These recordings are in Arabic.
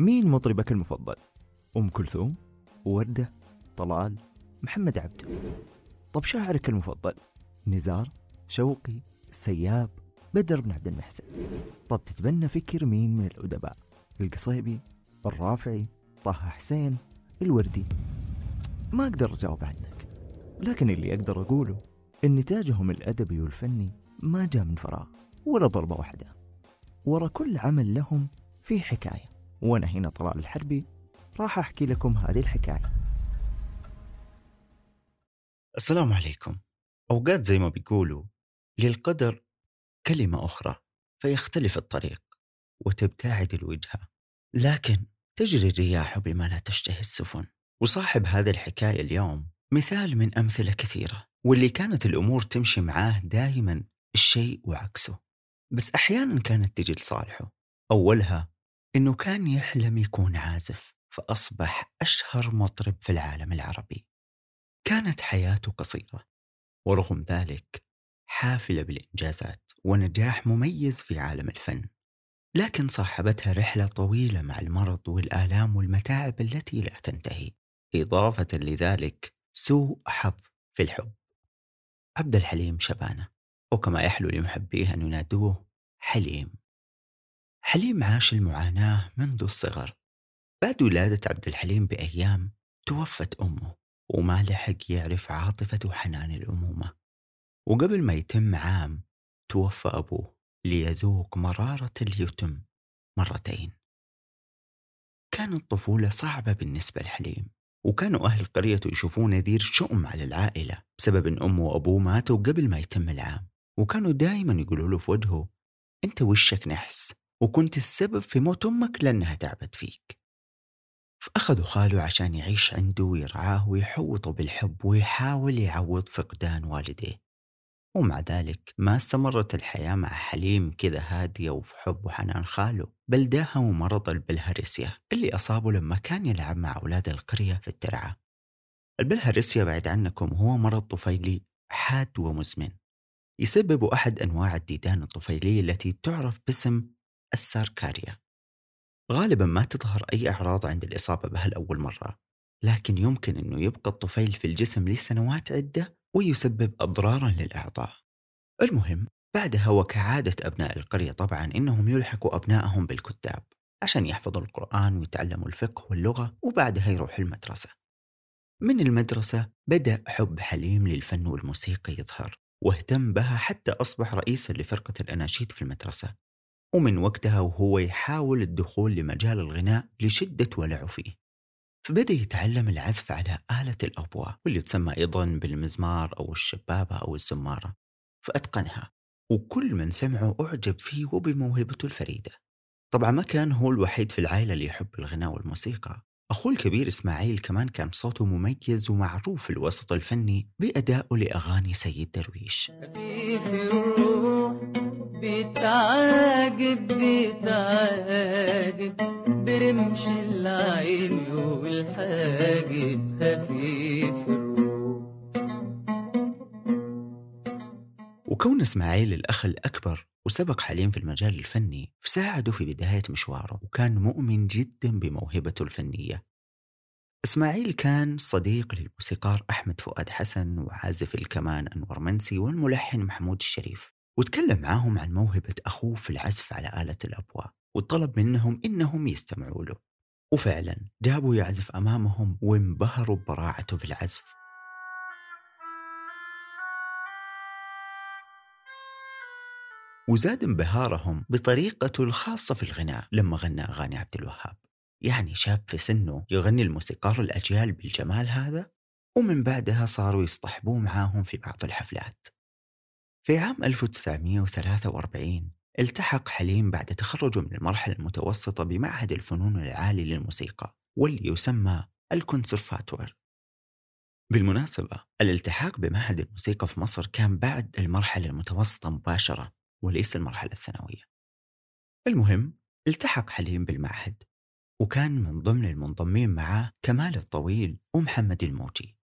مين مطربك المفضل؟ أم كلثوم؟ وردة؟ طلال؟ محمد عبده طب شاعرك المفضل؟ نزار؟ شوقي؟ السياب؟ بدر بن عبد المحسن طب تتبنى فكر مين من الأدباء؟ القصيبي؟ الرافعي؟ طه حسين؟ الوردي؟ ما أقدر أجاوب عنك لكن اللي أقدر أقوله إن نتاجهم الأدبي والفني ما جاء من فراغ ولا ضربة واحدة ورا كل عمل لهم في حكاية وأنا هنا طلال الحربي راح أحكي لكم هذه الحكاية. السلام عليكم. أوقات زي ما بيقولوا للقدر كلمة أخرى فيختلف الطريق وتبتعد الوجهة. لكن تجري الرياح بما لا تشتهي السفن. وصاحب هذه الحكاية اليوم مثال من أمثلة كثيرة واللي كانت الأمور تمشي معاه دائما الشيء وعكسه. بس أحيانا كانت تجي لصالحه. أولها إنه كان يحلم يكون عازف فأصبح أشهر مطرب في العالم العربي. كانت حياته قصيرة ورغم ذلك حافلة بالإنجازات ونجاح مميز في عالم الفن. لكن صاحبتها رحلة طويلة مع المرض والآلام والمتاعب التي لا تنتهي إضافة لذلك سوء حظ في الحب. عبد الحليم شبانة وكما يحلو لمحبيه أن ينادوه حليم. حليم عاش المعاناة منذ الصغر؟ بعد ولادة عبد الحليم بأيام توفت أمه وما لحق يعرف عاطفة وحنان الأمومة. وقبل ما يتم عام توفى أبوه ليذوق مرارة اليتم مرتين. كانت طفولة صعبة بالنسبة لحليم وكانوا أهل قريته يشوفون نذير شؤم على العائلة بسبب أن أمه وأبوه ماتوا قبل ما يتم العام. وكانوا دائما يقولوا له في وجهه أنت وشك نحس؟ وكنت السبب في موت أمك لأنها تعبت فيك. فأخذوا خاله عشان يعيش عنده ويرعاه ويحوطه بالحب ويحاول يعوض فقدان والديه. ومع ذلك ما استمرت الحياة مع حليم كذا هادية وفي حب وحنان خاله بل داهموا مرض البلهارسيا اللي أصابه لما كان يلعب مع أولاد القرية في الترعة. البلهارسيا بعد عنكم هو مرض طفيلي حاد ومزمن. يسبب أحد أنواع الديدان الطفيلية التي تعرف باسم الساركاريا غالبا ما تظهر أي أعراض عند الإصابة بها لأول مرة لكن يمكن أنه يبقى الطفيل في الجسم لسنوات عدة ويسبب أضرارا للأعضاء. المهم بعدها وكعادة أبناء القرية طبعا إنهم يلحقوا أبنائهم بالكتاب عشان يحفظوا القرآن ويتعلموا الفقه واللغة وبعدها يروحوا المدرسة. من المدرسة بدأ حب حليم للفن والموسيقى يظهر واهتم بها حتى أصبح رئيسا لفرقة الأناشيد في المدرسة. ومن وقتها وهو يحاول الدخول لمجال الغناء لشدة ولعه فيه فبدأ يتعلم العزف على آلة الأبواء واللي تسمى أيضا بالمزمار أو الشبابة أو الزمارة. فأتقنها وكل من سمعه أعجب فيه وبموهبته الفريدة. طبعا ما كان هو الوحيد في العائلة اللي يحب الغناء والموسيقى. أخوه الكبير إسماعيل كمان كان صوته مميز ومعروف في الوسط الفني بأدائه لأغاني سيد درويش. بتعاجب بتعاجب برمش العين والحاجب خفيف الروح وكون إسماعيل الأخ الأكبر وسبق حليم في المجال الفني فساعده في بداية مشواره وكان مؤمن جدا بموهبته الفنية. إسماعيل كان صديق للموسيقار أحمد فؤاد حسن وعازف الكمان أنور منسي والملحن محمود الشريف. وتكلم معاهم عن موهبة أخوه في العزف على آلة الأبواء وطلب منهم إنهم يستمعوا له. وفعلا جابوا يعزف أمامهم وانبهروا ببراعته في العزف. وزاد انبهارهم بطريقته الخاصة في الغناء لما غنى أغاني عبد الوهاب. يعني شاب في سنه يغني الموسيقار الأجيال بالجمال هذا ومن بعدها صاروا يصطحبوه معاهم في بعض الحفلات. في عام 1943 التحق حليم بعد تخرجه من المرحلة المتوسطة بمعهد الفنون العالي للموسيقى واللي يسمى الكونسرفاتوار بالمناسبة الالتحاق بمعهد الموسيقى في مصر كان بعد المرحلة المتوسطة مباشرة وليس المرحلة الثانوية. المهم التحق حليم بالمعهد وكان من ضمن المنضمين معاه كمال الطويل ومحمد الموجي.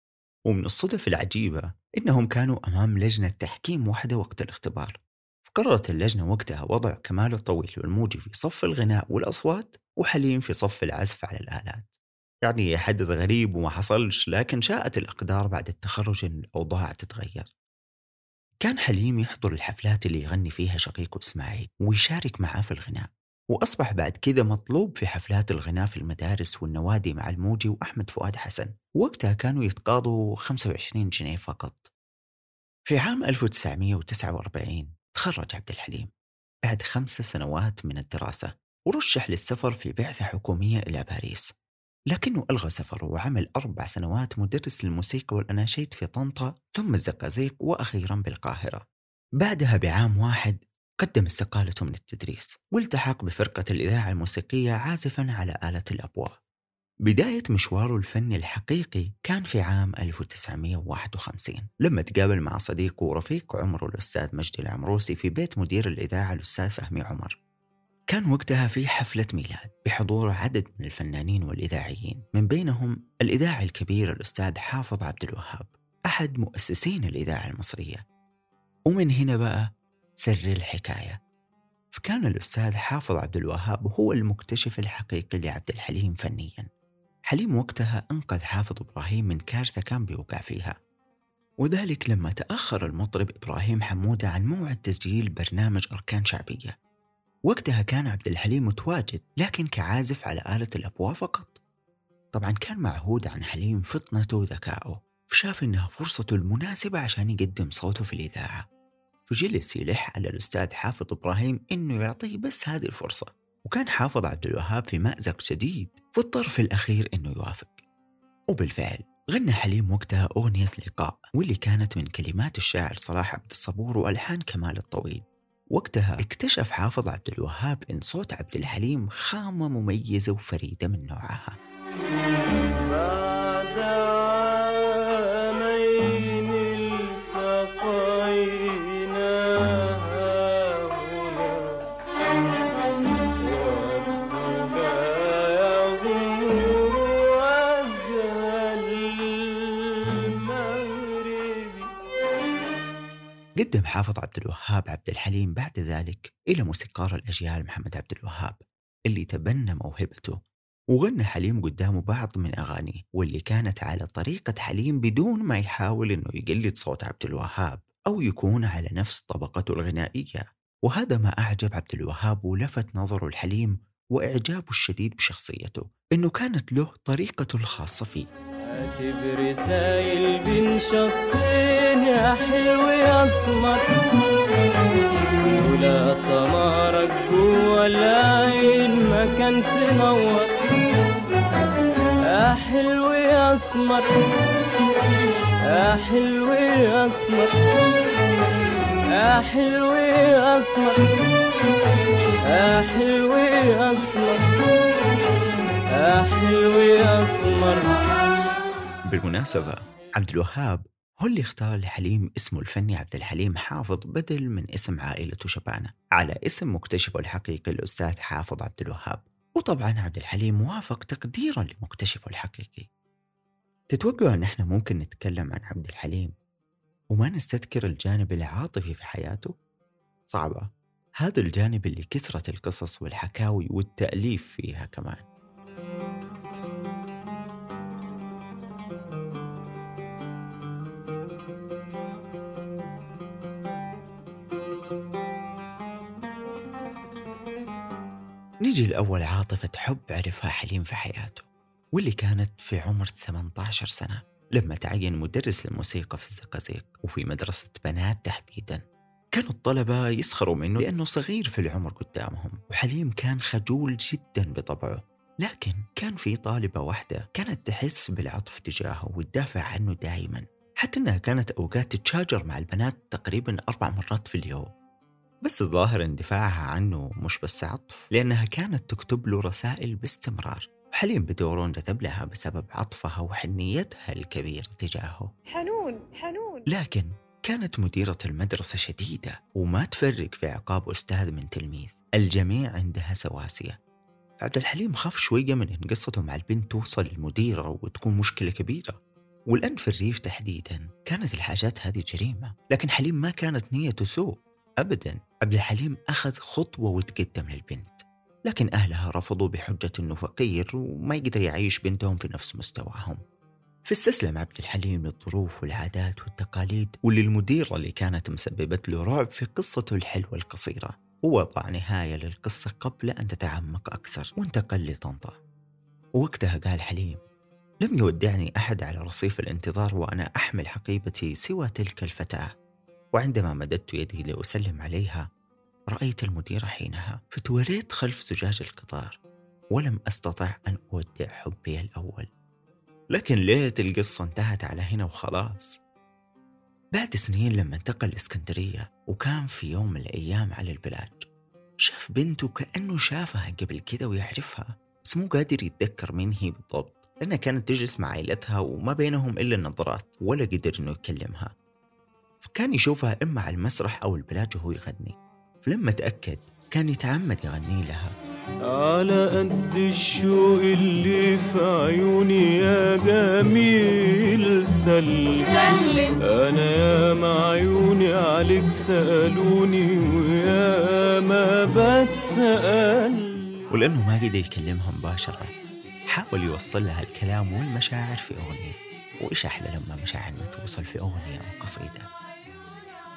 ومن الصدف العجيبة إنهم كانوا أمام لجنة تحكيم واحدة وقت الاختبار فقررت اللجنة وقتها وضع كمال الطويل والموجي في صف الغناء والأصوات وحليم في صف العزف على الآلات. يعني حدث غريب وما حصلش لكن شاءت الأقدار بعد التخرج أن الأوضاع تتغير. كان حليم يحضر الحفلات اللي يغني فيها شقيقه إسماعيل ويشارك معاه في الغناء. وأصبح بعد كذا مطلوب في حفلات الغناء في المدارس والنوادي مع الموجي وأحمد فؤاد حسن. وقتها كانوا يتقاضوا 25 جنيه فقط. في عام 1949 تخرج عبد الحليم بعد خمس سنوات من الدراسة ورشح للسفر في بعثة حكومية إلى باريس. لكنه ألغى سفره وعمل أربع سنوات مدرس للموسيقى والأناشيد في طنطا ثم الزقازيق وأخيرا بالقاهرة. بعدها بعام واحد قدم استقالته من التدريس والتحق بفرقة الإذاعة الموسيقية عازفا على آلة الأبواء بداية مشواره الفني الحقيقي كان في عام 1951 لما تقابل مع صديقه ورفيق عمره الأستاذ مجدي العمروسي في بيت مدير الإذاعة الأستاذ فهمي عمر. كان وقتها في حفلة ميلاد بحضور عدد من الفنانين والإذاعيين من بينهم الإذاعي الكبير الأستاذ حافظ عبد الوهاب أحد مؤسسين الإذاعة المصرية. ومن هنا بقى سر الحكاية. فكان الأستاذ حافظ عبد الوهاب هو المكتشف الحقيقي لعبد الحليم فنيا. حليم وقتها أنقذ حافظ إبراهيم من كارثة كان بيوقع فيها. وذلك لما تأخر المطرب إبراهيم حمودة عن موعد تسجيل برنامج أركان شعبية. وقتها كان عبد الحليم متواجد لكن كعازف على آلة الأبواء فقط. طبعا كان معهود عن حليم فطنته وذكائه فشاف إنها فرصته المناسبة عشان يقدم صوته في الإذاعة. فجلس يلح على الأستاذ حافظ إبراهيم إنه يعطيه بس هذه الفرصة. وكان حافظ عبد الوهاب في مأزق شديد واضطر في الأخير إنه يوافق. وبالفعل غنى حليم وقتها أغنية لقاء واللي كانت من كلمات الشاعر صلاح عبد الصبور وألحان كمال الطويل. وقتها اكتشف حافظ عبد الوهاب إن صوت عبد الحليم خامة مميزة وفريدة من نوعها. قدم حافظ عبد الوهاب عبد الحليم بعد ذلك إلى موسيقار الأجيال محمد عبد الوهاب اللي تبنى موهبته وغنى حليم قدامه بعض من أغانيه واللي كانت على طريقة حليم بدون ما يحاول إنه يقلد صوت عبد الوهاب أو يكون على نفس طبقته الغنائية. وهذا ما أعجب عبد الوهاب ولفت نظره الحليم وإعجابه الشديد بشخصيته إنه كانت له طريقته الخاصة فيه. كاتب رسايل بين شطين يا حلو يا أسمر. ولا سمارك جوا العين ما كان تنور يا حلو يا أسمر يا حلو يا أسمر يا حلو يا أسمر يا حلو يا أسمر يا حلو يا أسمر. بالمناسبة. عبد الوهاب هو اللي اختار لحليم اسمه الفني عبد الحليم حافظ بدل من اسم عائلته شبانة. على اسم مكتشفه الحقيقي الأستاذ حافظ عبد الوهاب. وطبعا عبد الحليم وافق تقديرا لمكتشفه الحقيقي. تتوقع أن إحنا ممكن نتكلم عن عبد الحليم وما نستذكر الجانب العاطفي في حياته؟ صعبة. هذا الجانب اللي كثرة القصص والحكاوي والتأليف فيها كمان. نيجي لأول عاطفة حب عرفها حليم في حياته واللي كانت في عمر 18 سنة لما تعين مدرس للموسيقى في الزقازيق وفي مدرسة بنات تحديدا كانوا الطلبة يسخروا منه لأنه صغير في العمر قدامهم وحليم كان خجول جدا بطبعه. لكن كان في طالبة واحدة كانت تحس بالعطف تجاهه وتدافع عنه دائما حتى أنها كانت أوقات تتشاجر مع البنات تقريبا أربع مرات في اليوم. بس الظاهر اندفاعها عنه مش بس عطف لأنها كانت تكتب له رسائل باستمرار حليم بدوره انجذب لها بسبب عطفها وحنيتها الكبيرة تجاهه. حنون حنون. لكن كانت مديرة المدرسة شديدة وما تفرق في عقاب أستاذ من تلميذ الجميع عندها سواسية. عبد الحليم خاف شوية من إن قصته مع البنت توصل للمديرة وتكون مشكلة كبيرة. والآن في الريف تحديدا كانت الحاجات هذه جريمة لكن حليم ما كانت نيته سوء. أبدا عبد الحليم أخذ خطوة وتقدم للبنت لكن أهلها رفضوا بحجة أنه فقير وما يقدر يعيش بنتهم في نفس مستواهم. فاستسلم عبد الحليم للظروف والعادات والتقاليد وللمديرة اللي كانت مسببت له رعب في قصته الحلوة القصيرة. ووضع نهاية للقصة قبل أن تتعمق أكثر وانتقل لطنطا. ووقتها قال حليم لم يودعني أحد على رصيف الانتظار وأنا أحمل حقيبتي سوى تلك الفتاة. وعندما مددت يدي لأسلم عليها رأيت المدير حينها فتوريت خلف زجاج القطار ولم أستطع أن أودع حبي الأول. لكن ليت القصة انتهت على هنا وخلاص. بعد سنين لما انتقل الإسكندرية وكان في يوم من الأيام على البلاج شاف بنته كأنه شافها قبل كذا ويعرفها بس مو قادر يتذكر مين هي بالضبط لأنها كانت تجلس مع عائلتها وما بينهم إلا النظرات ولا قدر إنه يكلمها. فكان يشوفها إما على المسرح أو البلاج وهو يغني. فلما تأكد كان يتعمد يغني لها. على قد الشوق اللي في عيوني يا جميل سلم. سلم. أنا يا ما عيوني عليك سألوني ويا ما بتسأل. ولأنه ما قدر يكلمها مباشرة حاول يوصل لها الكلام والمشاعر في أغنية وإيش أحلى لما مشاعرنا توصل في أغنية أو قصيدة.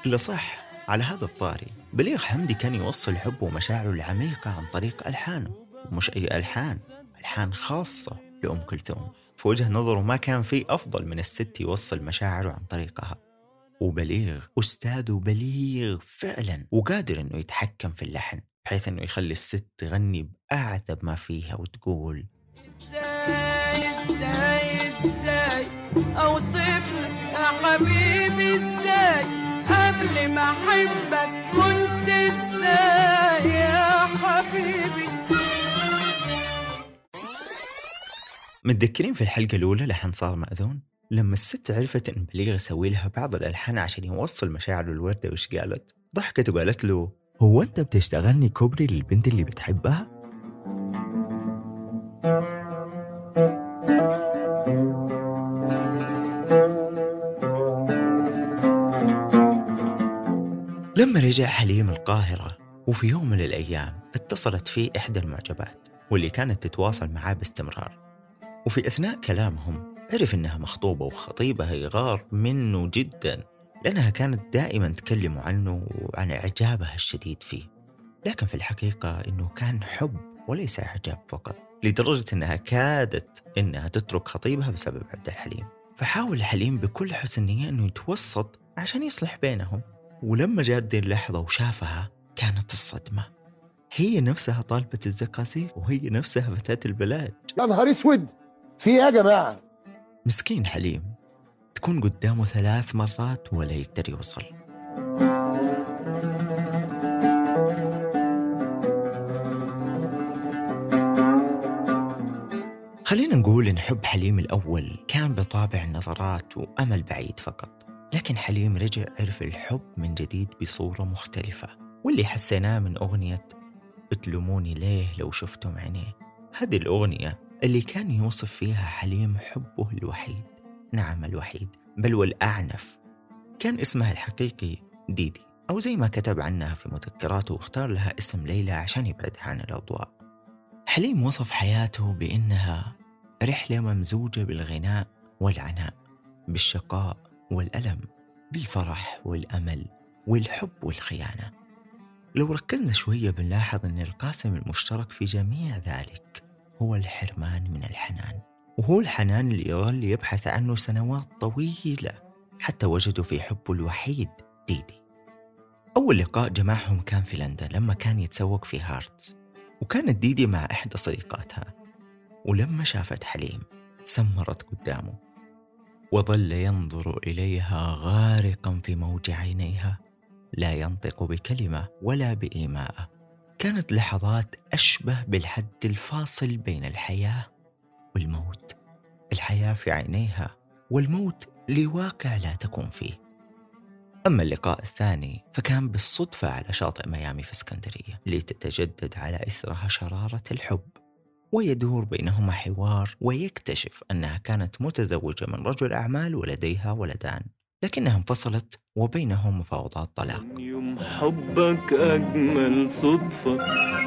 اللي صح على هذا الطاري. بليغ حمدي كان يوصل حبه ومشاعره العميقة عن طريق ألحانه. ومش أي ألحان ألحان خاصة لأم كلثوم. في وجهة نظره ما كان في أفضل من الست يوصل مشاعره عن طريقها. وبليغ أستاذ بليغ فعلا وقادر أنه يتحكم في اللحن بحيث أنه يخلي الست تغني بأعذب ما فيها وتقول إزاي إزاي إزاي اوصف لك يا حبيبي قبل ما احبك كنت إزاي يا حبيبي متذكرين في الحلقة الأولى لحن صار مأذون؟ لما الست عرفت إن بليغ يسوي لها بعض الألحان عشان يوصل مشاعره الوردة وش قالت؟ ضحكت وقالت له هو أنت بتشتغلني كوبري للبنت اللي بتحبها؟ لما رجع حليم القاهرة وفي يوم من الأيام اتصلت فيه إحدى المعجبات واللي كانت تتواصل معاه باستمرار. وفي أثناء كلامهم عرف إنها مخطوبة وخطيبها يغار منه جدا لأنها كانت دائما تكلم عنه وعن إعجابها الشديد فيه. لكن في الحقيقة إنه كان حب وليس إعجاب فقط لدرجة إنها كادت إنها تترك خطيبها بسبب عبد الحليم. فحاول حليم بكل حسن نية إنه يتوسط عشان يصلح بينهم. ولما جات دي اللحظة وشافها كانت الصدمة. هي نفسها طالبة الزقازيق وهي نفسها فتاة البلاد. يا نهار أسود! في إيه يا جماعة؟ مسكين حليم. تكون قدامه ثلاث مرات ولا يقدر يوصل. خلينا نقول إن حب حليم الأول كان بطابع النظرات وأمل بعيد فقط. لكن حليم رجع عرف الحب من جديد بصورة مختلفة واللي حسيناه من أغنية بتلوموني ليه لو شفتم عينيه هذه الأغنية اللي كان يوصف فيها حليم حبه الوحيد نعم الوحيد بل والأعنف. كان اسمها الحقيقي ديدي أو زي ما كتب عنها في مذكراته واختار لها اسم ليلى عشان يبعدها عن الأضواء. حليم وصف حياته بأنها رحلة ممزوجة بالغناء والعناء بالشقاء والألم بالفرح والأمل والحب والخيانة. لو ركزنا شوية بنلاحظ أن القاسم المشترك في جميع ذلك هو الحرمان من الحنان وهو الحنان اللي يظل يبحث عنه سنوات طويلة حتى وجدوا في حبه الوحيد ديدي. أول لقاء جمعهم كان في لندن لما كان يتسوق في هارتز وكانت ديدي مع إحدى صديقاتها ولما شافت حليم سمرت قدامه. وظل ينظر إليها غارقا في موج عينيها لا ينطق بكلمة ولا بإيماءة كانت لحظات أشبه بالحد الفاصل بين الحياة والموت. الحياة في عينيها والموت لواقع لا تكون فيه. أما اللقاء الثاني فكان بالصدفة على شاطئ ميامي في اسكندرية لتتجدد على إثرها شرارة الحب. ويدور بينهما حوار ويكتشف أنها كانت متزوجة من رجل أعمال ولديها ولدان لكنها انفصلت وبينهم مفاوضات طلاق. يوم حبك أجمل صدفة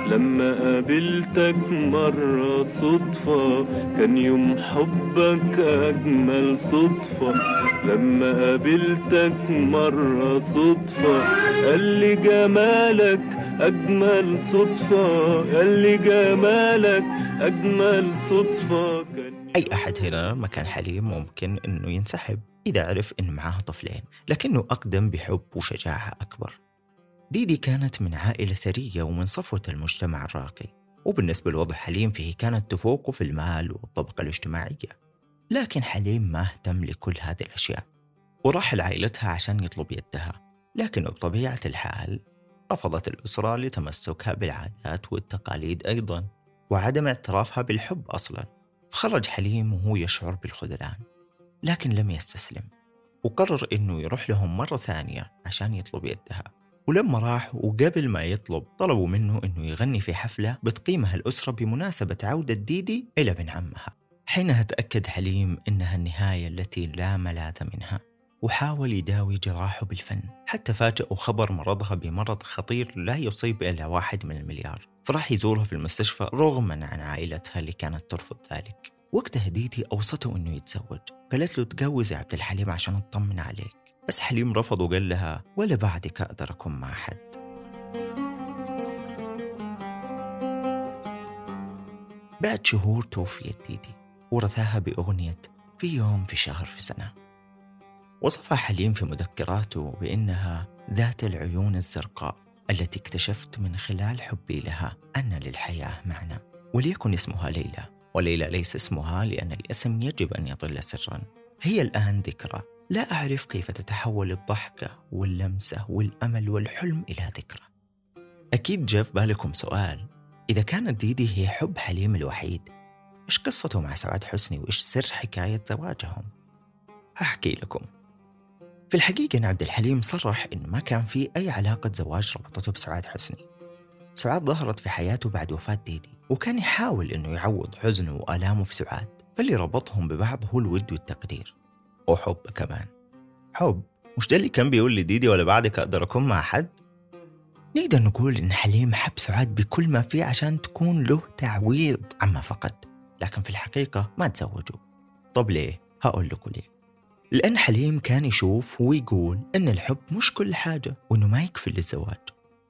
لما قابلتك مرة صدفة. كان يوم حبك أجمل صدفة لما قابلتك مرة صدفة. قال لي جمالك أجمل صدفة قال لي جمالك أجمل صدفة. كان أي أحد هنا مكان حليم ممكن أنه ينسحب إذا عرف أن معاه طفلين لكنه أقدم بحب وشجاعة أكبر. ديدي كانت من عائلة ثرية ومن صفوة المجتمع الراقي وبالنسبة لوضع حليم فيه كانت تفوقه في المال والطبقة الاجتماعية. لكن حليم ما اهتم لكل هذه الأشياء وراح لعائلتها عشان يطلب يدها لكنه بطبيعة الحال رفضت الأسرة لتمسكها بالعادات والتقاليد أيضا وعدم اعترافها بالحب أصلا. فخرج حليم وهو يشعر بالخذلان لكن لم يستسلم وقرر إنه يروح لهم مرة ثانية عشان يطلب يدها. ولما راح وقبل ما يطلب طلبوا منه إنه يغني في حفلة بتقيمها الأسرة بمناسبة عودة ديدي إلى ابن عمها. حينها تأكد حليم إنها النهاية التي لا ملاذ منها. وحاول يداوي جراحه بالفن حتى فاجأه خبر مرضها بمرض خطير لا يصيب إلا واحد من المليار. فراح يزورها في المستشفى رغما عن عائلتها اللي كانت ترفض ذلك. وقتها ديدي أوصته إنه يتزوج قالت له تجوز يا عبد الحليم عشان أطمن عليك. بس حليم رفض وقال لها ولا بعدك أقدر أكون مع حد. بعد شهور توفيت ديدي ورثاها بأغنية في يوم في شهر في سنة وصفها حليم في مذكراته بأنها ذات العيون الزرقاء التي اكتشفت من خلال حبي لها أن للحياة معنى وليكن اسمها ليلى. وليلى ليس اسمها لأن الاسم يجب أن يظل سرا. هي الآن ذكرى. لا أعرف كيف تتحول الضحكة واللمسة والأمل والحلم إلى ذكرى. أكيد جاء في بالكم سؤال إذا كانت ديدي هي حب حليم الوحيد إيش قصته مع سعاد حسني وإيش سر حكاية زواجهم؟ أحكي لكم. في الحقيقة أن عبد الحليم صرح إنه ما كان في أي علاقة زواج ربطته بسعاد حسني. سعاد ظهرت في حياته بعد وفاة ديدي وكان يحاول إنه يعوض حزنه وآلامه في سعاد فاللي ربطهم ببعض هو الود والتقدير. وحب كمان. حب؟ مش ده اللي كان بيقول لديدي ولا بعدك أقدر أكون مع حد؟ نقدر نقول إن حليم حب سعاد بكل ما فيه عشان تكون له تعويض عما فقد لكن في الحقيقة ما تزوجوا. طب ليه؟ هقول لكم ليه. لأن حليم كان يشوف ويقول أن الحب مش كل حاجة وأنه ما يكفي للزواج.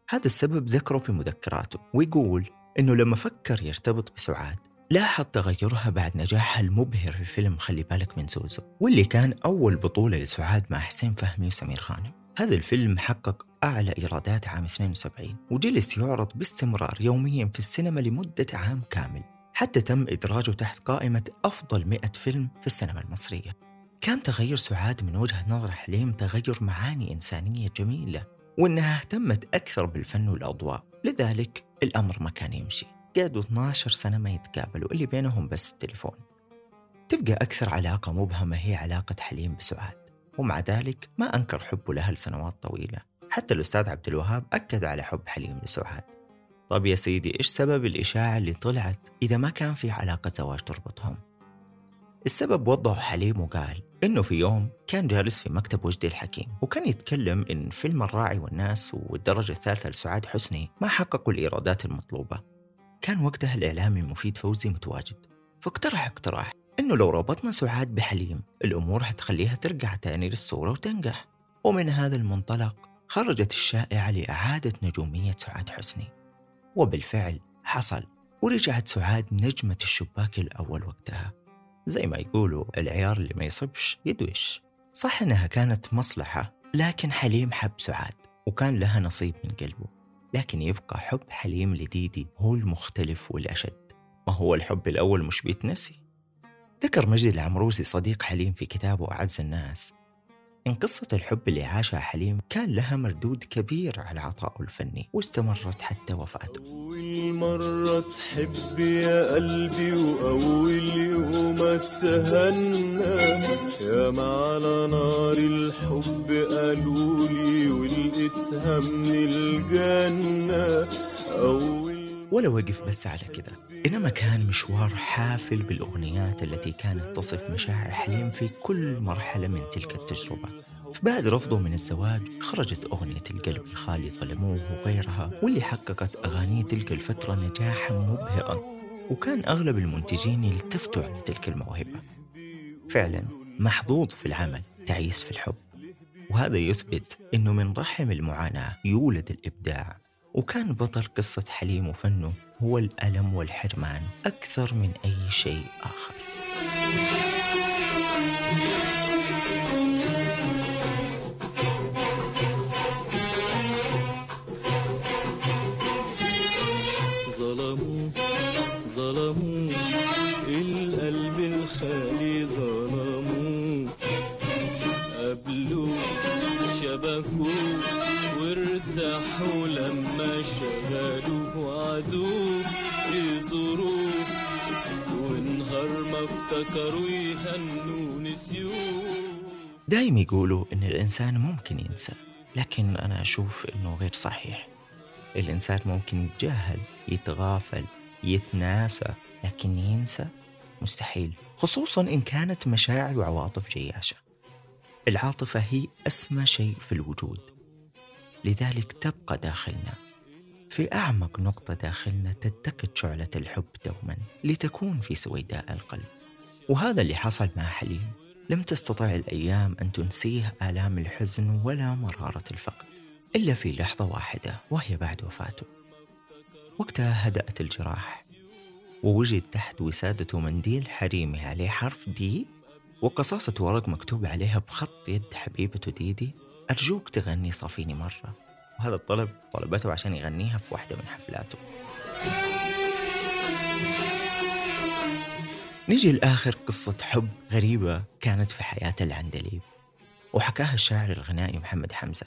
هذا السبب ذكره في مذكراته ويقول أنه لما فكر يرتبط بسعاد لاحظ تغيرها بعد نجاحها المبهر في فيلم خلي بالك من زوزو واللي كان أول بطولة لسعاد مع حسين فهمي وسمير غانم هذا الفيلم حقق أعلى إيرادات عام 72 وجلس يعرض باستمرار يوميا في السينما لمدة عام كامل حتى تم إدراجه تحت قائمة أفضل 100 فيلم في السينما المصرية. كان تغير سعاد من وجهة نظر حليم تغير معاني إنسانية جميلة وإنها اهتمت أكثر بالفن والأضواء. لذلك الأمر ما كان يمشي. قعدوا 12 سنة ما يتقابلوا اللي بينهم بس التليفون. تبقى أكثر علاقة مبهمة هي علاقة حليم بسعاد. ومع ذلك ما أنكر حبه لها لسنوات طويلة. حتى الأستاذ عبد الوهاب أكد على حب حليم لسعاد. طب يا سيدي إيش سبب الإشاعة اللي طلعت إذا ما كان في علاقة زواج تربطهم؟ السبب وضحه حليم وقال إنه في يوم كان جالس في مكتب وجدي الحكيم وكان يتكلم إن فيلم الراعي والناس والدرجة الثالثة لسعاد حسني ما حققوا الإيرادات المطلوبة. كان وقتها الإعلامي مفيد فوزي متواجد. فاقترح اقتراح إنه لو ربطنا سعاد بحليم الأمور حتخليها ترجع تاني للصورة وتنجح. ومن هذا المنطلق خرجت الشائعة لإعادة نجومية سعاد حسني. وبالفعل حصل ورجعت سعاد نجمة الشباك الأول وقتها. زي ما يقولوا العيار اللي ما يصبش يدوش صح إنها كانت مصلحة لكن حليم حب سعاد وكان لها نصيب من قلبه. لكن يبقى حب حليم لديدي هو المختلف والأشد. ما هو الحب الأول مش بيتنسي؟ ذكر مجدي العمروسي صديق حليم في كتابه أعز الناس. إن قصة الحب اللي عاشها حليم كان لها مردود كبير على عطائه الفني واستمرت حتى وفاته. أول مرة تحب يا قلبي وأول يوم أتهنى. يا ما على نار الحب قالولي ولقيتها من الجنة. أول ولا وقف بس على كذا إنما كان مشوار حافل بالأغنيات التي كانت تصف مشاعر حليم في كل مرحلة من تلك التجربة. بعد رفضه من الزواج خرجت أغنية القلب الخالي ظلموه وغيرها واللي حققت أغاني تلك الفترة نجاحا مبهرا. وكان أغلب المنتجين يلتفتوا على تلك الموهبة. فعلا محظوظ في العمل تعيس في الحب. وهذا يثبت أنه من رحم المعاناة يولد الإبداع. وكان بطل قصة حليم وفنه هو الألم والحرمان أكثر من أي شيء آخر. ظلموا ظلموا القلب الخالي ظلموا. قبلوا شبكوا وارتاحوا لما شغلوا وعدوا. افتكروا دايم يقولوا إن الإنسان ممكن ينسى لكن أنا أشوف إنه غير صحيح. الإنسان ممكن يتجاهل يتغافل يتناسى لكن ينسى مستحيل خصوصا إن كانت مشاعر وعواطف جياشة. العاطفة هي أسمى شيء في الوجود. لذلك تبقى داخلنا. في أعمق نقطة داخلنا تتقد شعلة الحب دوما لتكون في سويداء القلب. وهذا اللي حصل مع حليم. لم تستطع الأيام أن تنسيه آلام الحزن ولا مرارة الفقد إلا في لحظة واحدة وهي بعد وفاته. وقتها هدأت الجراح ووجد تحت وسادته منديل حريمي عليه حرف دي وقصاصة ورق مكتوب عليها بخط يد حبيبته ديدي. أرجوك تغني صافيني مرة. وهذا الطلب طلبته عشان يغنيها في واحدة من حفلاته. نيجي لآخر قصة حب غريبة كانت في حياة العندليب وحكاها الشاعر الغنائي محمد حمزة.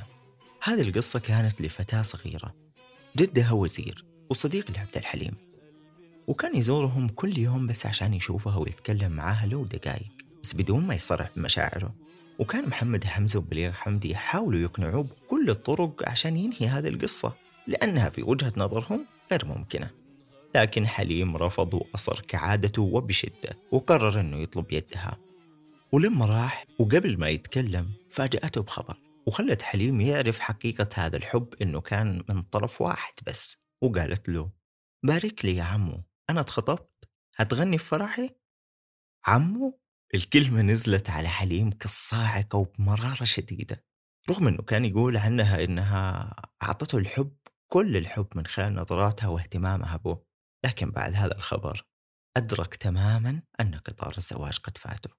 هذه القصة كانت لفتاة صغيرة جدها وزير وصديق لعبد الحليم. وكان يزورهم كل يوم بس عشان يشوفها ويتكلم معاها لو دقايق بس بدون ما يصرح بمشاعره. وكان محمد حمزة وبليغ حمدي يحاولوا يقنعوه بكل الطرق عشان ينهي هذه القصة لأنها في وجهة نظرهم غير ممكنة. لكن حليم رفض وأصر كعادته وبشدة وقرر أنه يطلب يدها. ولما راح وقبل ما يتكلم فاجأته بخبر وخلت حليم يعرف حقيقة هذا الحب أنه كان من طرف واحد بس وقالت له بارك لي يا عمو أنا اتخطبت هتغني في فرحي؟ عمو؟ الكلمة نزلت على حليم كالصاعقة وبمرارة شديدة رغم أنه كان يقول عنها أنها أعطته الحب كل الحب من خلال نظراتها واهتمامها به. لكن بعد هذا الخبر أدرك تماما أن قطار الزواج قد فاته.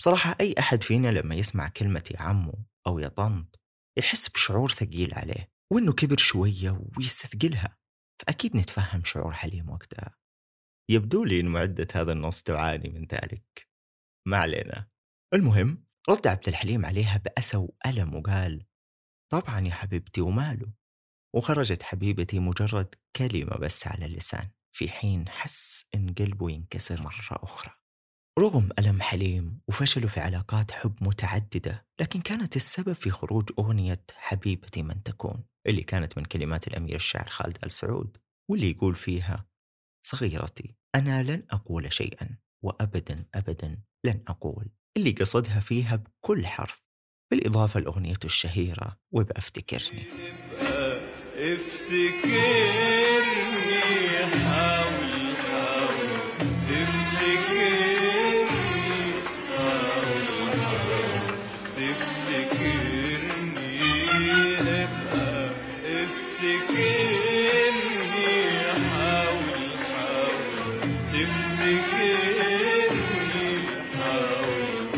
بصراحة أي أحد فينا لما يسمع كلمة يا عمو أو يا طنط يحس بشعور ثقيل عليه وإنه كبر شوية ويستثقلها فأكيد نتفهم شعور حليم وقتها. يبدو لي أن معدة هذا النص تعاني من ذلك. ما علينا. المهم رد عبد الحليم عليها بأسى وألم وقال طبعا يا حبيبتي وماله؟ وخرجت حبيبتي مجرد كلمة بس على اللسان في حين حس إن قلبه ينكسر مرة أخرى. رغم ألم حليم وفشله في علاقات حب متعددة لكن كانت السبب في خروج أغنية حبيبتي من تكون اللي كانت من كلمات الأمير الشاعر خالد آل سعود واللي يقول فيها صغيرتي أنا لن أقول شيئا وأبدا أبدا لن أقول. اللي قصدها فيها بكل حرف بالإضافة لأغنيته الشهيرة وابقى افتكرني حاول حاول. تفتكرني ابقى افتكرني حاول تفتكرني حاول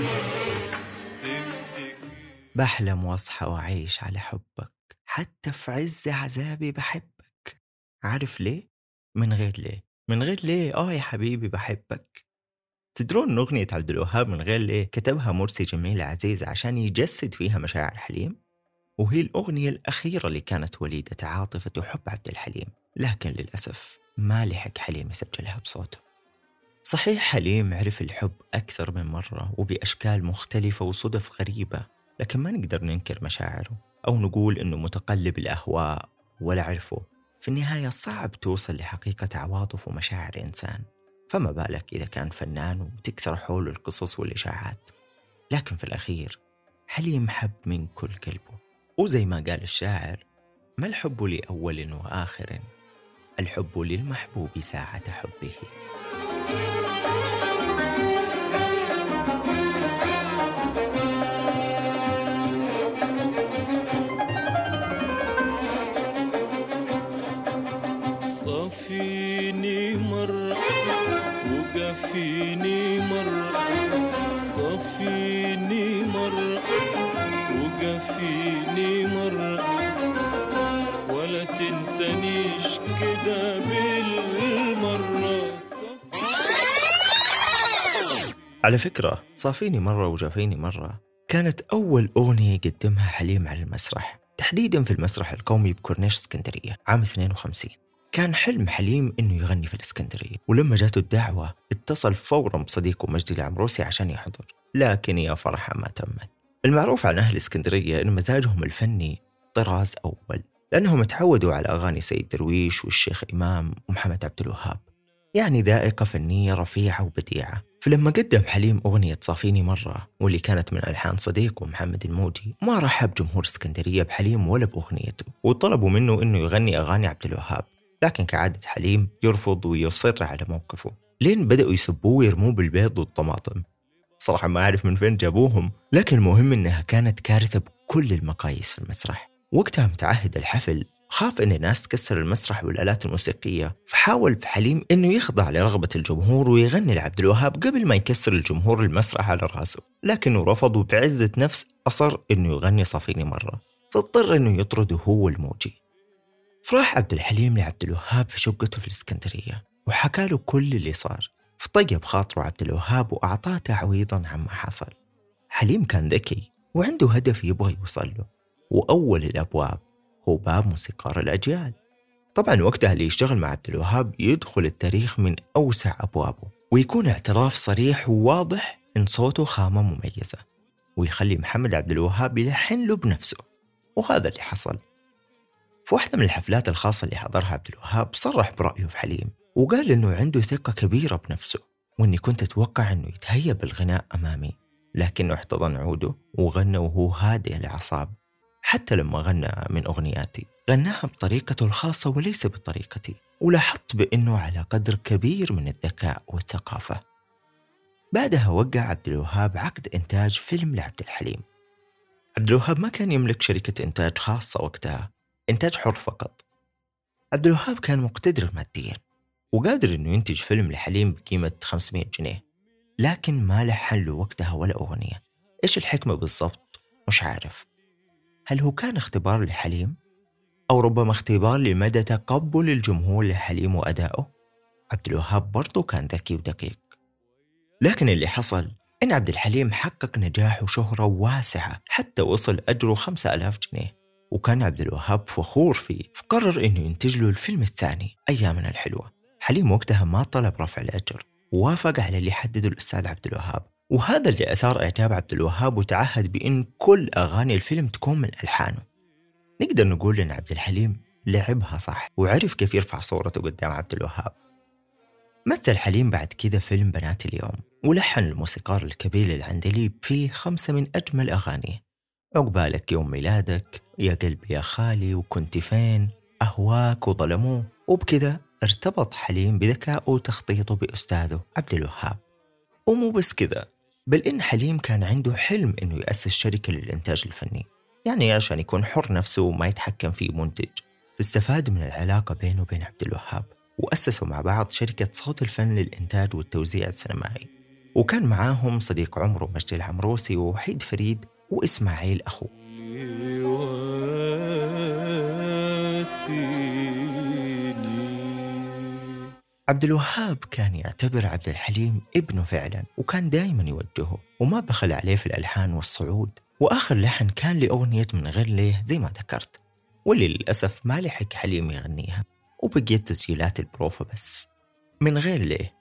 بحلم واصحى واعيش على حبك. حتى في عز عذابي بحبك عارف ليه؟ من غير ليه؟ من غير ليه؟ آه يا حبيبي بحبك تدرون إن أغنية عبد الوهاب من غير ليه كتبها مرسي جميل عزيز عشان يجسد فيها مشاعر حليم؟ وهي الأغنية الأخيرة اللي كانت وليدة عاطفة وحب عبد الحليم لكن للأسف ما لحق حليم يسجلها بصوته. صحيح حليم عرف الحب أكثر من مرة وبأشكال مختلفة وصدف غريبة لكن ما نقدر ننكر مشاعره. أو نقول إنه متقلب الأهواء ولا عرفه. في النهاية صعب توصل لحقيقة عواطف ومشاعر إنسان. فما بالك إذا كان فنان وتكثر حوله القصص والإشاعات. لكن في الأخير حليم حب من كل قلبه وزي ما قال الشاعر ما الحب لأول وآخر؟ الحب للمحبوب ساعة حبه. وقفيني مرة صفيني مرة وقفيني مرة ولا تنسانيش كده بالمرة. على فكرة صافيني مرة وجافيني مرة كانت أول أغنية يقدمها حليم على المسرح. تحديدا في المسرح القومي بكورنيش اسكندرية عام 52 كان حلم حليم إنه يغني في الإسكندرية ولما جاته الدعوة اتصل فورا بصديقه مجدي العمروسي عشان يحضر لكن يا فرحه ما تمت. المعروف عن أهل الاسكندريه إن مزاجهم الفني طراز أول لأنهم تعودوا على أغاني سيد درويش والشيخ إمام ومحمد عبد الوهاب. يعني ذائقة فنية رفيعة وبديعة. فلما قدم حليم أغنية صافيني مرة واللي كانت من ألحان صديقه محمد الموجي ما رحب جمهور إسكندرية بحليم ولا بأغنيته وطلبوا منه أنه يغني أغاني عبد الوهاب. لكن كعادة حليم يرفض ويصر على موقفه. لين بدأوا يسبوه ويرموه بالبيض والطماطم. صراحة ما أعرف من فين جابوهم لكن المهم أنها كانت كارثة بكل المقاييس في المسرح. وقتها متعهد الحفل خاف إن الناس تكسر المسرح والآلات الموسيقية فحاول في حليم إنه يخضع لرغبة الجمهور ويغني لعبد الوهاب قبل ما يكسر الجمهور المسرح على رأسه. لكنه رفض وبعزة نفس أصر إنه يغني صافيني مرة. فاضطر إنه يطرده هو الموجي. فراح عبد الحليم لعبد الوهاب في شقته في الإسكندرية وحكى له كل اللي صار فطيب خاطره عبد الوهاب وأعطاه تعويضا عما حصل. حليم كان ذكي وعنده هدف يبغى يوصل له وأول الأبواب هو باب موسيقار الأجيال. طبعا وقتها اللي يشتغل مع عبد الوهاب يدخل التاريخ من أوسع أبوابه ويكون اعتراف صريح وواضح إن صوته خامة مميزة ويخلي محمد عبد الوهاب يلحن له بنفسه وهذا اللي حصل. في واحدة من الحفلات الخاصة اللي حضرها عبد الوهاب صرح برأيه في حليم وقال إنه عنده ثقة كبيرة بنفسه وإني كنت أتوقع إنه يتهيأ بالغناء أمامي لكنه احتضن عوده وغنى وهو هادئ الأعصاب حتى لما غنى من أغنياتي غناها بطريقته الخاصة وليس بطريقتي ولاحظت بأنه على قدر كبير من الذكاء والثقافة. بعدها وقع عبد الوهاب عقد إنتاج فيلم لعبد الحليم. عبد الوهاب ما كان يملك شركة إنتاج خاصة وقتها إنتاج حر فقط عبد الوهاب كان مقتدر ماديا وقادر إنه ينتج فيلم لحليم بقيمة 500 جنيه لكن ما لحن له وقتها ولا أغنية إيش الحكمة بالضبط؟ مش عارف هل هو كان اختبار لحليم؟ أو ربما اختبار لمدى تقبل الجمهور لحليم وأدائه؟ عبد الوهاب برضه كان ذكي ودقيق لكن اللي حصل إن عبد الحليم حقق نجاح وشهرة واسعة حتى وصل أجره خمسة ألاف جنيه وكان عبد الوهاب فخور فيه فقرر إنه ينتج له الفيلم الثاني أيامنا الحلوة. حليم وقتها ما طلب رفع الأجر ووافق على اللي حدده الأستاذ عبد الوهاب. وهذا اللي أثار إعجاب عبد الوهاب وتعهد بإن كل أغاني الفيلم تكون من ألحانه. نقدر نقول إن عبد الحليم لعبها صح وعرف كيف يرفع صورته قدام عبد الوهاب. مثل حليم بعد كذا فيلم بنات اليوم ولحن الموسيقار الكبير العندليب فيه خمسة من أجمل أغانيه. عقبالك يوم ميلادك يا قلبي يا خالي وكنت فين؟ أهواك وظلموه وبكذا ارتبط حليم بذكائه وتخطيطه بأستاذه عبد الوهاب. ومو بس كذا بل إن حليم كان عنده حلم إنه يأسس شركة للإنتاج الفني. يعني عشان يكون حر نفسه وما يتحكم في منتج. فاستفاد من العلاقة بينه وبين عبد الوهاب وأسسوا مع بعض شركة صوت الفن للإنتاج والتوزيع السينمائي. وكان معاهم صديق عمره مجدي العمروسي ووحيد فريد وإسماعيل أخوه. عبد الوهاب كان يعتبر عبد الحليم ابنه فعلا وكان دائما يوجهه وما بخل عليه في الألحان والصعود وآخر لحن كان لأغنية من غير ليه زي ما ذكرت واللي للأسف ما لحق حليم يغنيها وبقيت تسجيلات البروفة بس. من غير ليه؟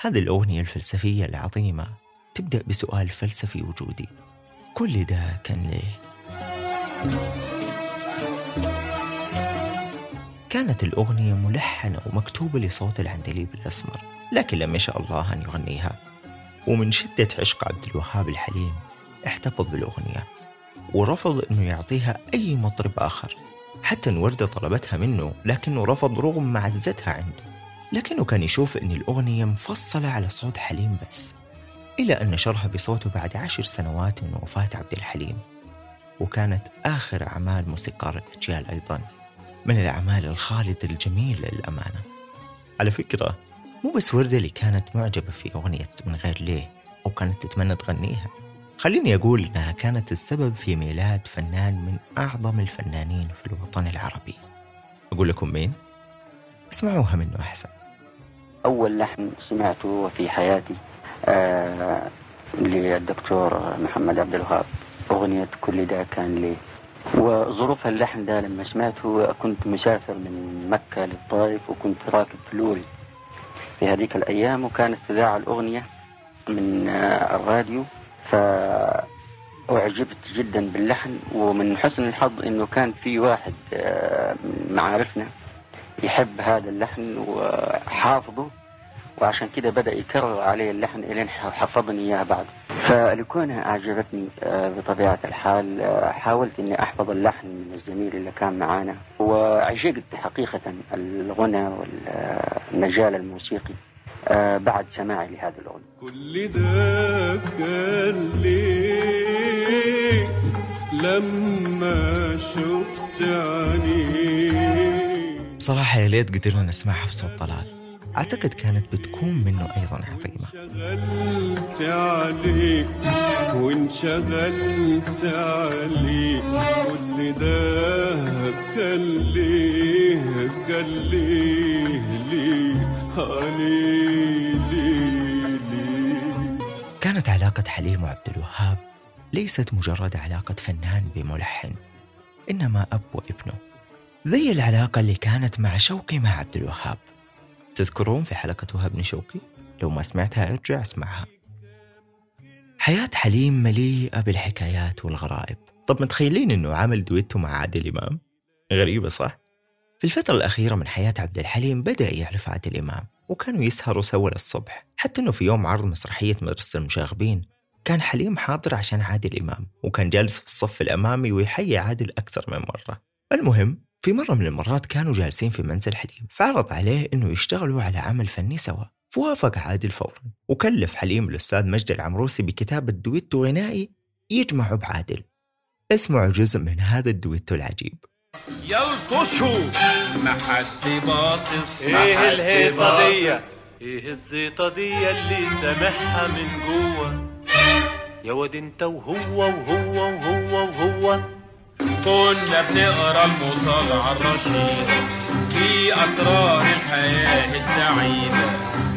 هذه الأغنية الفلسفية العظيمة تبدأ بسؤال فلسفي وجودي. كل ده كان ليه؟ كانت الأغنية ملحنة ومكتوبة لصوت العندليب الأسمر لكن لم يشاء الله أن يغنيها. ومن شدة عشق عبد الوهاب الحليم احتفظ بالأغنية ورفض أنه يعطيها أي مطرب آخر. حتى أن وردة طلبتها منه لكنه رفض رغم معزتها عنده. لكنه كان يشوف أن الأغنية مفصلة على صوت حليم بس. إلى أن نشرها بصوته بعد عشر سنوات من وفاة عبد الحليم وكانت آخر أعمال موسيقار الأجيال أيضا من الأعمال الخالدة الجميلة للأمانة. على فكرة مو بس وردة اللي كانت معجبة في أغنية من غير ليه أو كانت تتمنى تغنيها. خليني أقول إنها كانت السبب في ميلاد فنان من أعظم الفنانين في الوطن العربي. أقول لكم مين؟ اسمعوها منه أحسن. أول لحن سمعته في حياتي للدكتور محمد عبد الوهاب. أغنية كل ده كان لي. وظروف اللحن ده لما سمعته كنت مسافر من مكة للطائف وكنت راكب في لوري. في هذيك الأيام وكانت تذاع الأغنية من آه، الراديو فأعجبت جدا باللحن. ومن حسن الحظ إنه كان في واحد آه، من معارفنا يحب هذا اللحن وحافظه. وعشان كده بدأ يكرر علي اللحن إلين حفظني إياه بعد. فلكونها أعجبتني آه، بطبيعة الحال آه، حاولت إني أحفظ اللحن من الزميل اللي كان معانا. وعشقت حقيقة الغنى والمجال الموسيقي آه، بعد سماعي لهذا الأغنية كل ده كان ليه لما شفت عينيك بصراحة يا ليت قدرنا نسمعها بصوت طلال. أعتقد كانت بتكون منه أيضا عظيمة انشغلت عليك وانشغلت عليك كل ده كان ليه كان ليه ليه عليه ليه ليه. كانت علاقة حليم وعبد الوهاب ليست مجرد علاقة فنان بملحن إنما أب وابنه زي العلاقة اللي كانت مع شوقي مع عبد الوهاب. تذكرون في حلقة وهاب شوقي؟ لو ما سمعتها ارجع اسمعها حياة حليم مليئة بالحكايات والغرائب طب متخيلين إنه عمل دويتو مع عادل إمام؟ غريبة صح؟ في الفترة الأخيرة من حياة عبد الحليم بدأ يعرف عادل إمام وكانوا يسهروا سوا للصبح حتى أنه في يوم عرض مسرحية مدرسة المشاغبين كان حليم حاضر عشان عادل إمام وكان جالس في الصف الأمامي ويحيي عادل أكثر من مرة المهم في مرة من المرات كانوا جالسين في منزل حليم فعرض عليه أنه يشتغلوا على عمل فني سوا. فوافق عادل فورا. وكلف حليم الأستاذ مجد العمروسي بكتابة دويتو غنائي يجمعه بعادل. اسمعوا جزء من هذا الدويتو العجيب. يلطشوا. ما حد باصص. إيه الهيصة دي؟ إيه الزيطة دي اللي سامعها من جوه؟ يا واد انت وهو وهو وهو وهو. كنا بنقرأ المطالعة الرشيدة في أسرار الحياة السعيدة.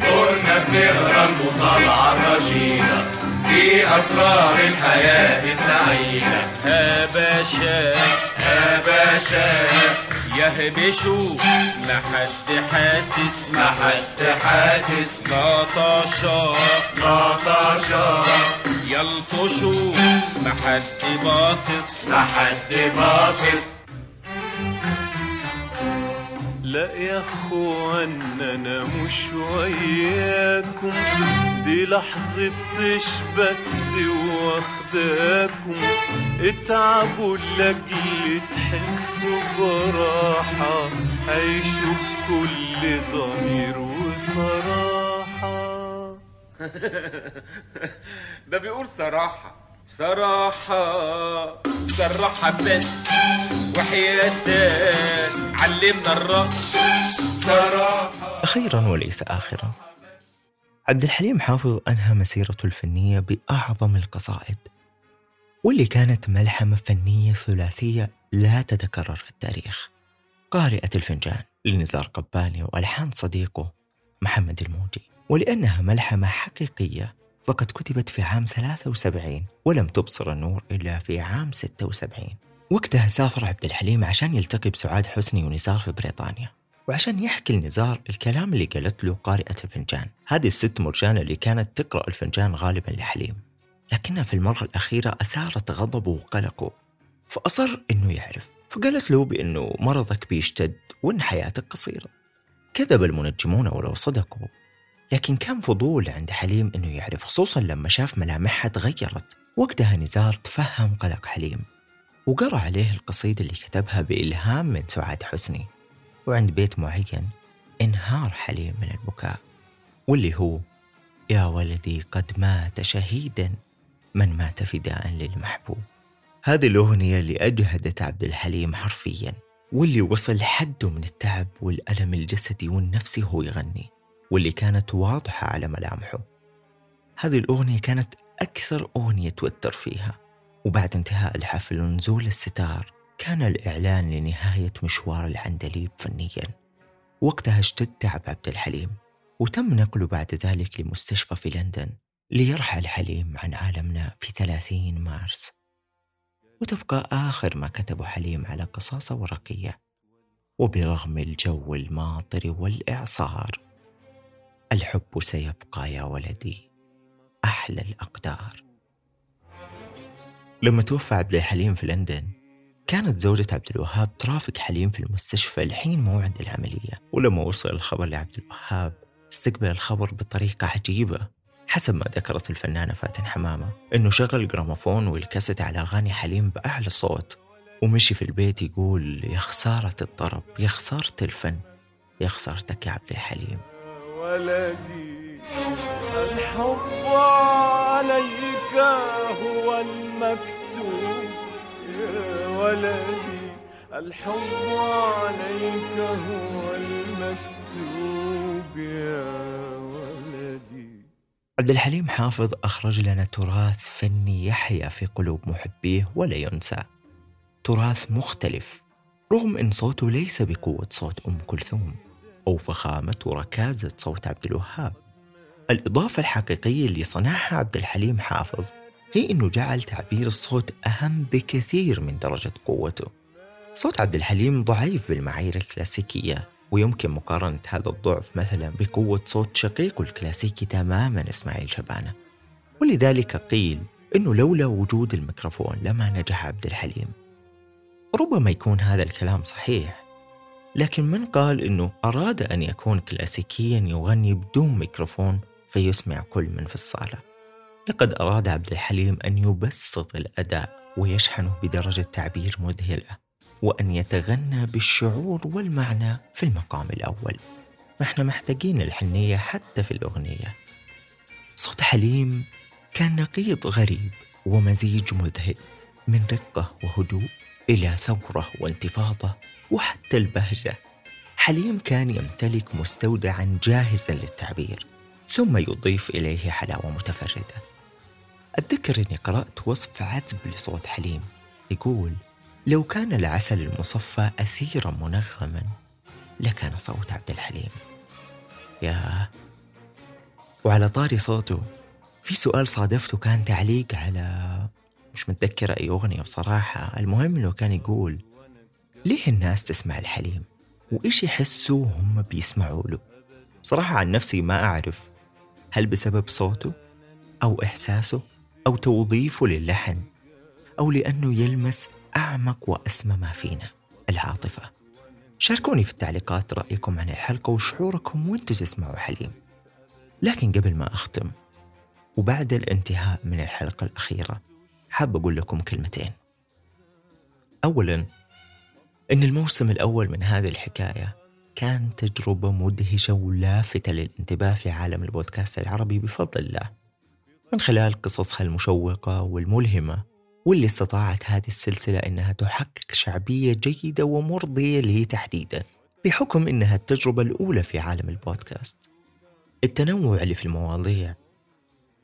كنا بنقرأ المطالعة الرشيدة في أسرار الحياة السعيدة. يا باشا يا باشا يهبشوا. ما حد حاسس. ما حد حاسس. نطاشا نطاشا يلطشوا. ما حد باصص. ما حد باصص. لا يا اخوان أنا مش وياكم. دي لحظة بس واخداكم. اتعبوا لأجل تحسوا براحة. عيشوا بكل ضمير وصراحة. ده بيقول صراحة. صراحة صراحة بس وحياتك علمنا الرقص صراحة. أخيرا وليس آخرا. عبد الحليم حافظ أنهى مسيرته الفنية بأعظم القصائد واللي كانت ملحمة فنية ثلاثية لا تتكرر في التاريخ. قارئة الفنجان لنزار قباني وألحان صديقه محمد الموجي. ولأنها ملحمة حقيقية فقد كتبت في عام 73 ولم تبصر النور إلا في عام 76 وقتها سافر عبد الحليم عشان يلتقي بسعاد حسني ونزار في بريطانيا. وعشان يحكي لنزار الكلام اللي قالت له قارئة الفنجان. هذه الست مرجانة اللي كانت تقرأ الفنجان غالبا لحليم. لكنها في المرة الأخيرة أثارت غضبه وقلقه. فأصر إنه يعرف. فقالت له بأنه مرضك بيشتد وإن حياتك قصيرة. كذب المنجمون ولو صدقوا. لكن كان فضول عند حليم إنه يعرف خصوصا لما شاف ملامحها تغيرت. وقتها نزار تفهم قلق حليم وقرأ عليه القصيدة اللي كتبها بإلهام من سعاد حسني. وعند بيت معين انهار حليم من البكاء واللي هو يا ولدي قد مات شهيدا من مات فداء للمحبوب. هذه الأغنية اللي أجهدت عبد الحليم حرفيا واللي وصل حده من التعب والألم الجسدي والنفسي وهو يغني. واللي كانت واضحة على ملامحه. هذه الأغنية كانت أكثر أغنية توتر فيها وبعد انتهاء الحفل ونزول الستار كان الإعلان لنهاية مشوار العندليب فنيا. وقتها اشتد تعب عبد الحليم وتم نقله بعد ذلك لمستشفى في لندن ليرحل حليم عن عالمنا في 30 مارس. وتبقى آخر ما كتبه حليم على قصاصة ورقية. وبرغم الجو الماطر والإعصار الحب سيبقى يا ولدي. أحلى الأقدار. لما توفى عبد الحليم في لندن كانت زوجة عبد الوهاب ترافق حليم في المستشفى لحين موعد العملية. ولما وصل الخبر لعبد الوهاب استقبل الخبر بطريقة عجيبة. حسب ما ذكرت الفنانة فاتن حمامة إنه شغل الجراموفون والكاسيت على أغاني حليم بأعلى صوت. ومشي في البيت يقول يا خسارة الطرب يا خسارة الفن يا خسارتك يا عبد الحليم. ولدي. الحب عليك هو المكتوب يا ولدي. الحب عليك هو المكتوب يا ولدي. عبد الحليم حافظ أخرج لنا تراث فني يحيا في قلوب محبيه ولا ينسى. تراث مختلف رغم أن صوته ليس بقوة صوت أم كلثوم. أو فخامة وركازة صوت عبد الوهاب. الإضافة الحقيقية اللي صنعها عبد الحليم حافظ هي أنه جعل تعبير الصوت أهم بكثير من درجة قوته. صوت عبد الحليم ضعيف بالمعايير الكلاسيكية ويمكن مقارنة هذا الضعف مثلا بقوة صوت شقيقه الكلاسيكي تماما إسماعيل شبانة. ولذلك قيل أنه لولا وجود الميكروفون لما نجح عبد الحليم. ربما يكون هذا الكلام صحيح لكن من قال أنه أراد أن يكون كلاسيكيا يغني بدون ميكروفون فيسمع كل من في الصالة. لقد أراد عبد الحليم أن يبسط الأداء ويشحنه بدرجة تعبير مذهلة وأن يتغنى بالشعور والمعنى في المقام الأول. ما إحنا محتاجين الحنية حتى في الأغنية. صوت حليم كان نقيض غريب ومزيج مذهل من رقة وهدوء إلى ثورة وانتفاضة وحتى البهجة. حليم كان يمتلك مستودعا جاهزا للتعبير ثم يضيف إليه حلاوة متفردة. أتذكر أني قرأت وصف عذب لصوت حليم يقول لو كان العسل المصفى أثيرا منغما لكان صوت عبد الحليم. يا. وعلى طاري صوته في سؤال صادفته كان تعليق على مش متذكر أي أغنية بصراحة. المهم أنه كان يقول ليه الناس تسمع الحليم؟ وإيش يحسوا هم بيسمعوا له؟ بصراحة عن نفسي ما أعرف. هل بسبب صوته؟ أو إحساسه؟ أو توظيفه للحن؟ أو لأنه يلمس أعمق وأسمى ما فينا العاطفة. شاركوني في التعليقات رأيكم عن الحلقة وشعوركم وأنتم تسمعوا حليم. لكن قبل ما أختم وبعد الانتهاء من الحلقة الأخيرة حاب أقول لكم كلمتين. أولا إن الموسم الأول من هذه الحكاية كان تجربة مدهشة ولافتة للانتباه في عالم البودكاست العربي بفضل الله من خلال قصصها المشوقة والملهمة واللي استطاعت هذه السلسلة إنها تحقق شعبية جيدة ومرضية لي تحديدا بحكم إنها التجربة الأولى في عالم البودكاست. التنوع اللي في المواضيع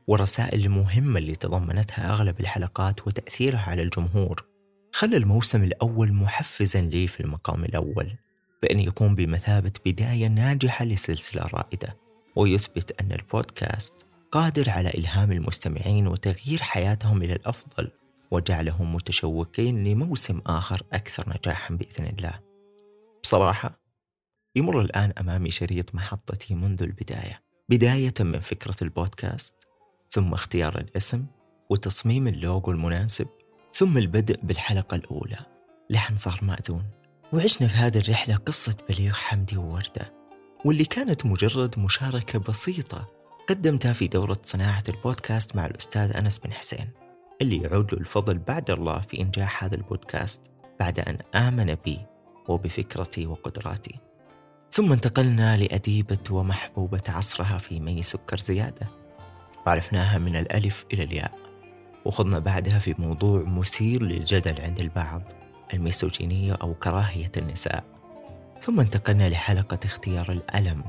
والرسائل المهمة اللي تضمنتها أغلب الحلقات وتأثيرها على الجمهور خلى الموسم الأول محفزا لي في المقام الأول بأن يكون بمثابة بداية ناجحة لسلسلة رائدة. ويثبت أن البودكاست قادر على إلهام المستمعين وتغيير حياتهم إلى الأفضل وجعلهم متشوقين لموسم آخر أكثر نجاحا بإذن الله. بصراحة يمر الآن أمامي شريط محطتي منذ البداية. بداية من فكرة البودكاست ثم اختيار الاسم وتصميم اللوغو المناسب ثم البدء بالحلقة الأولى. لحن صار مأذون. وعشنا في هذه الرحلة قصة بليغ حمدي ووردة واللي كانت مجرد مشاركة بسيطة قدمتها في دورة صناعة البودكاست مع الأستاذ أنس بن حسين اللي يعود له الفضل بعد الله في إنجاح هذا البودكاست بعد أن آمن بي وبفكرتي وقدراتي. ثم انتقلنا لأديبة ومحبوبة عصرها في مي سكر زيادة. وعرفناها من الألف إلى الياء. وخضنا بعدها في موضوع مثير للجدل عند البعض الميسوجينية أو كراهية النساء. ثم انتقلنا لحلقة اختيار الألم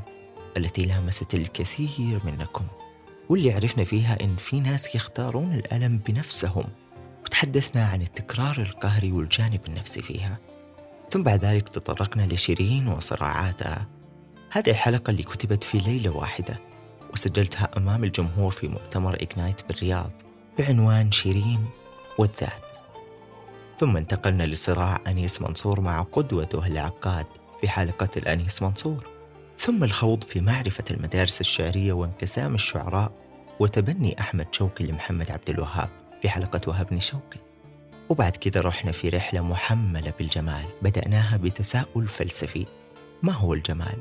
التي لامست الكثير منكم واللي عرفنا فيها إن في ناس يختارون الألم بنفسهم وتحدثنا عن التكرار القهري والجانب النفسي فيها. ثم بعد ذلك تطرقنا لشيرين وصراعاتها. هذه الحلقة اللي كتبت في ليلة واحدة وسجلتها أمام الجمهور في مؤتمر إجنايت بالرياض. بعنوان شيرين والذات. ثم انتقلنا لصراع أنيس منصور مع قدوته العقاد في حلقة الأنيس منصور. ثم الخوض في معرفة المدارس الشعرية وانقسام الشعراء وتبني أحمد شوقي لمحمد عبد الوهاب في حلقة وهبني شوقي وبعد كذا رحنا في رحلة محملة بالجمال بدأناها بتساؤل فلسفي. ما هو الجمال؟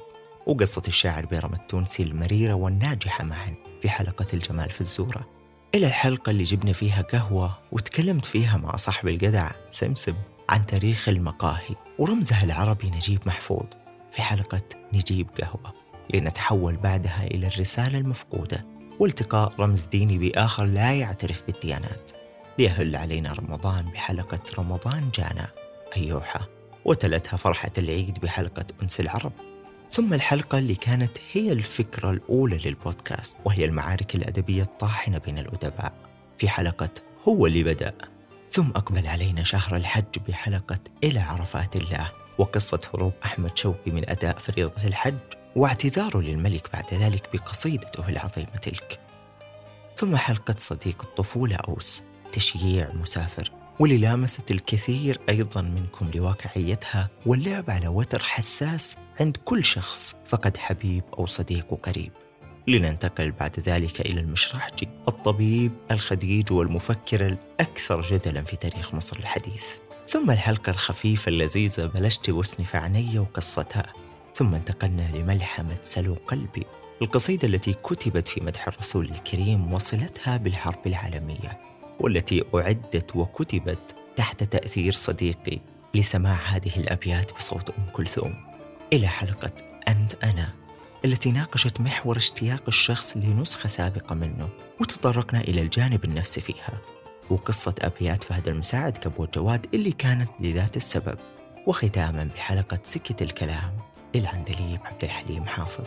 وقصة الشاعر بيرم التونسي المريرة والناجحة معا في حلقة الجمال في الزورة. إلى الحلقة اللي جبنا فيها قهوة وتكلمت فيها مع صاحب الجدع سمسم عن تاريخ المقاهي ورمزها العربي نجيب محفوظ. في حلقة نجيب قهوة لنتحول بعدها إلى الرسالة المفقودة والتقاء رمز ديني بآخر لا يعترف بالديانات. ليهل علينا رمضان بحلقة رمضان جانا أيوحة. وتلتها فرحة العيد بحلقة أنس العرب. ثم الحلقة اللي كانت هي الفكرة الأولى للبودكاست وهي المعارك الأدبية الطاحنة بين الأدباء. في حلقة هو اللي بدأ ثم أقبل علينا شهر الحج بحلقة إلى عرفات الله وقصة هروب أحمد شوقي من أداء فريضة الحج واعتذاره للملك بعد ذلك بقصيدته العظيمة تلك. ثم حلقة صديق الطفولة أوس تشييع مسافر. واللي لامست الكثير أيضا منكم لواقعيتها واللعب على وتر حساس عند كل شخص فقد حبيب أو صديق قريب. لننتقل بعد ذلك إلى المشرحجي الطبيب الخديج والمفكر الأكثر جدلا في تاريخ مصر الحديث. ثم الحلقة الخفيفة اللذيذة بلشت وسني عيني وقصتها. ثم انتقلنا لملحمة سلو قلبي القصيدة التي كتبت في مدح الرسول الكريم وصلتها بالحرب العالمية. والتي أعدت وكتبت تحت تأثير صديقي لسماع هذه الأبيات بصوت أم كلثوم. إلى حلقة أنت أنا التي ناقشت محور اشتياق الشخص لنسخة سابقة منه وتطرقنا إلى الجانب النفسي فيها وقصة أبيات فهد المساعد كبو جواد اللي كانت لذات السبب وختاما بحلقة سكت الكلام للعندليب عبد الحليم حافظ.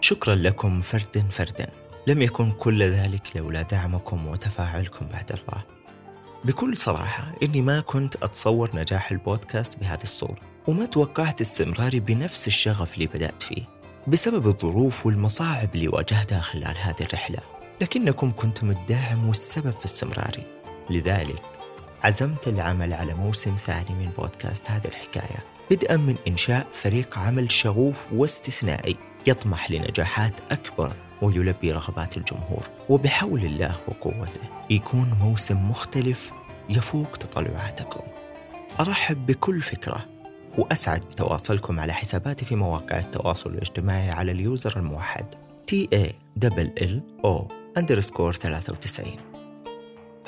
شكرا لكم فردا فردا. لم يكن كل ذلك لولا دعمكم وتفاعلكم بعد الله. بكل صراحة إني ما كنت أتصور نجاح البودكاست بهذه الصورة وما توقعت استمراري بنفس الشغف اللي بدأت فيه بسبب الظروف والمصاعب اللي واجهتها خلال هذه الرحلة. لكنكم كنتم الداعم والسبب في استمراري. لذلك عزمت العمل على موسم ثاني من بودكاست هذه الحكاية بدءا من إنشاء فريق عمل شغوف واستثنائي يطمح لنجاحات أكبر ويلبي رغبات الجمهور وبحول الله وقوته يكون موسم مختلف يفوق تطلعاتكم. أرحب بكل فكرة وأسعد بتواصلكم على حساباتي في مواقع التواصل الاجتماعي على ال user الموحد T A double L O underscore 93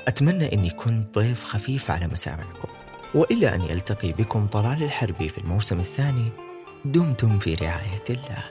أتمنى أني كنت ضيف خفيف على مسامعكم وإلى أن يلتقي بكم طلال الحربي في الموسم الثاني دمتم في رعاية الله.